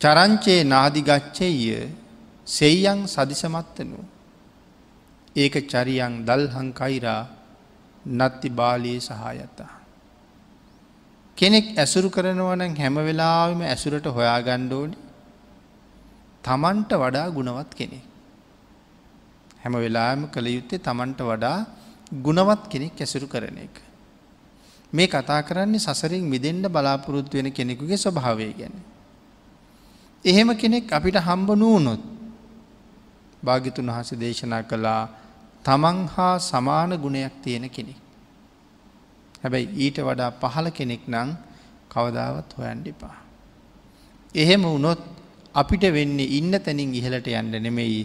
චරංචේ නාදිගච්චෙය සෙයියන් සදිසමත්තනු. ඒක චරියන් දල්හංකයිරා නත්ති බාලයේ සහයතා. කෙනෙක් ඇසුරු කරනවන හැම වෙලාවම ඇසුරට හොයා ගණ්ඩෝනි තමන්ට වඩා ගුණවත් කෙනෙක්. හැම වෙලාම කළ යුත්තේ තමන්ට වඩා ගුණවත් කෙනෙක් ඇසුරු කරන එක. මේ කතා කරන්නේ සසරින් මිදෙන්ට බලාපොරොත්තු වෙන කෙනෙකුගේ ස්වභාවය ගැන. එහෙම කෙනෙක් අපිට හම්බ නූනොත් භාගිතුන් වහස දේශනා කළා තමන් හා සමාන ගුණයක් තියෙන කෙනෙක්. හැබැයි ඊට වඩා පහළ කෙනෙක් නං කවදාවත් හොයන් එපා. එහෙම වුනොත් අපිට වෙන්නේ ඉන්න තැනින් ඉහලට යන්න නෙමෙයි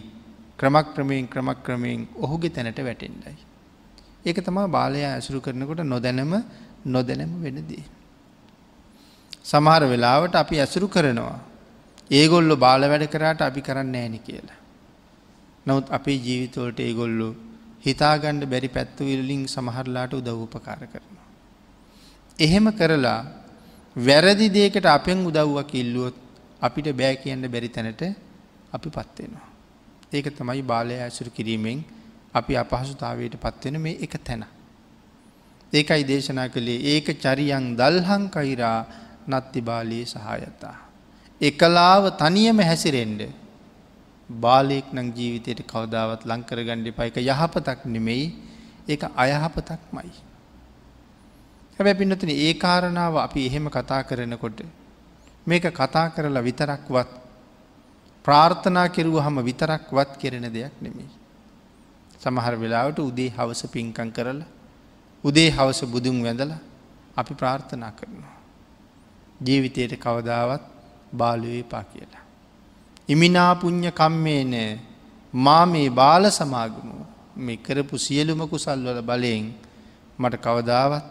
ක්‍රමක්‍රමයෙන් ක්‍රමක්‍රමයෙන් ඔහුගේ තැනට වැටෙන්ඩයි. ඒක තමා බාලය ඇසුරු කරනකොට නොදැනම නොදැනම වෙනදී. සමහර වෙලාවට අපි ඇසුරු කරනවා. ඒගොල්ලො බාල වැඩ කරාට අපි කරන්න ෑනි කියලා. නමුත් අපේ ජීවිතවලට ඒගොල්ලු හිතාගණ්ඩ බැරි පැත්තුවිල්ලින් සමහරලාට උදව්පකාර කරනවා. එහෙම කරලා වැරදි දේකට අපෙන් උදව්වක් ඉල්ලුවොත් අපිට බෑ කියන්න බැරි තැනට අපි පත්වෙනවා. ඒක තමයි බාලය ඇසුරු කිරීමෙන් අපි අපහසුතාවයට පත්වෙන මේ එක තැන. ඒකයි දේශනා කළේ ඒක චරියන් දල්හං කයිරා නත්ති බාලයේ සහයතා. එකලාව තනියම හැසිරෙන්ඩ බාලයෙක් නං ජීවිතයට කවදාවත් ලංකර ගණ්ඩි පයික යහපතක් නෙමෙයි ඒ අයහපතක් මයි. හැබැ පින්නතින ඒ කාරණාව අපි එහෙම කතා කරනකොට මේක කතා කරලා විතරක්වත් ප්‍රාර්ථනා කෙරුව හම විතරක්වත් කෙරෙන දෙයක් නෙමෙයි. සමහර වෙලාවට උදේ හවස පින්කං කරලා උදේ හවස බුදුන් වැඳල අපි ප්‍රාර්ථනා කරනවා. ජීවිතයට කවදාවත් බාලුවේ පා කියලා. ඉමිනාපුං්ඥ කම්මේ නෑ මා මේ බාල සමාගම මේ කරපු සියලුම කුසල්වල බලයෙන් මට කවදාවත්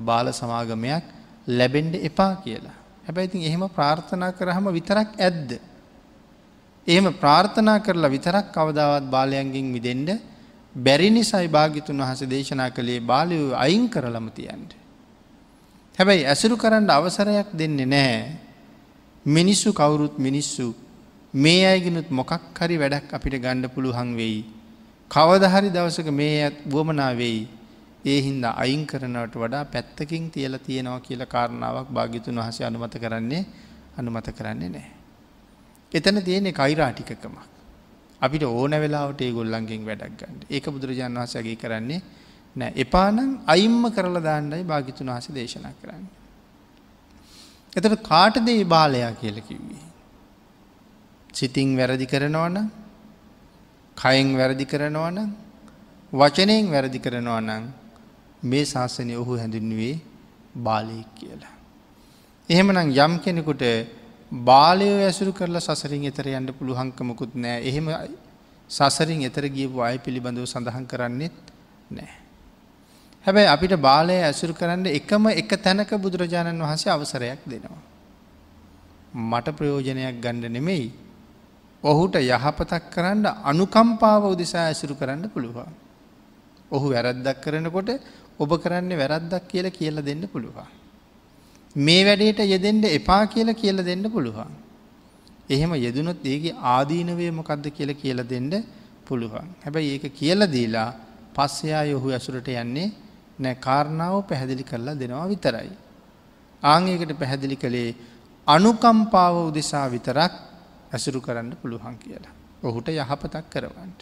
බාල සමාගමයක් ලැබෙන්ඩ එපා කියලා. හැබැයිතින් එහෙම ප්‍රාර්ථනා කරහම විතරක් ඇද්ද. එහෙම ප්‍රාර්ථනා කරලා විතරක් කවදාවත් බාලයන්ගෙන් මිදෙන්ඩ බැරි නිසයි භාගිතුන් වහස දේශනා කළේ බාලයෝ අයින් කරලම තියන්ට. හැබැයි ඇසුරු කරන්න අවසරයක් දෙන්නේ නෑ. මිනිස්සු කවුරුත් මිනිස්සු මේ අයගෙනුත් මොකක් හරි වැඩක් අපිට ගණ්ඩ පුළුහන් වෙයි. කවදහරි දවසක මේ ඇත් වුවමනා වෙයි. ඒ හින්දා අයින් කරනවට වඩා පැත්තකින් තියල තියෙනවා කියල කාරණාවක් භාගිතුන් වහස අනුමත කරන්නේ අනුමත කරන්නේ නෑ. එතන තියෙනෙ කයිරාටිකකමක්. අපිට ඕන වෙලාවට ඒ ගොල්ලන්ගෙන් වැඩක් ගන්නඩ ඒක බුදුරජාන් වහසගේ කරන්නේ නෑ එපානම් අයිම්ම කරලා දාන්නයි භාගිතුන් වහස දේශනා කරන්න. එතට කාටදේ බාලයා කියල කිව්වේ. සිතින් වැරදි කරනවන කයින් වැරදි කරනවන වචනයෙන් වැරදි කරනවා නම් මේ ශාසනය ඔහු හැඳින්වේ බාලයෙක් කියලා. එහෙමනම් යම් කෙනෙකුට බාලයෝ ඇසුරු කරලා සසරින් එතර යන්න පුළුහංකමකුත් නෑ එහෙම සසරින් එතර ගියපු අය පිළිබඳව සඳහන් කරන්නෙත් නෑ. හැබැයි අපිට බාලය ඇසුරු කරන්න එකම එක තැනක බුදුරජාණන් වහන්සේ අවසරයක් දෙනවා. මට ප්‍රයෝජනයක් ගණ්ඩ නෙමෙයි ඔහුට යහපතක් කරන්න අනුකම්පාව උදෙසා ඇසුරු කරන්න පුළුවන්. ඔහු වැරද්දක් කරනකොට ඔබ කරන්න වැරද්දක් කියලා කියල දෙන්න පුළුවන්. මේ වැඩේට යෙදෙන්ට එපා කියල කියල දෙන්න පුළුවන්. එහෙම යෙදනොත් ඒගේ ආදීනවේ මොකක්ද කියල කියල දෙන්න පුළුවන්. හැබැයි ඒක කියල දීලා පස්සයා යොහු ඇසුරට යන්නේ නෑ කාරණාව පැහැදිලි කරලා දෙනවා විතරයි. ආංඒකට පැහැදිලි කළේ අනුකම්පාව උදෙසා විතරක් ඇසුරු කරන්න පුළුවන් කියලා. ඔහුට යහපතක් කරවන්ට.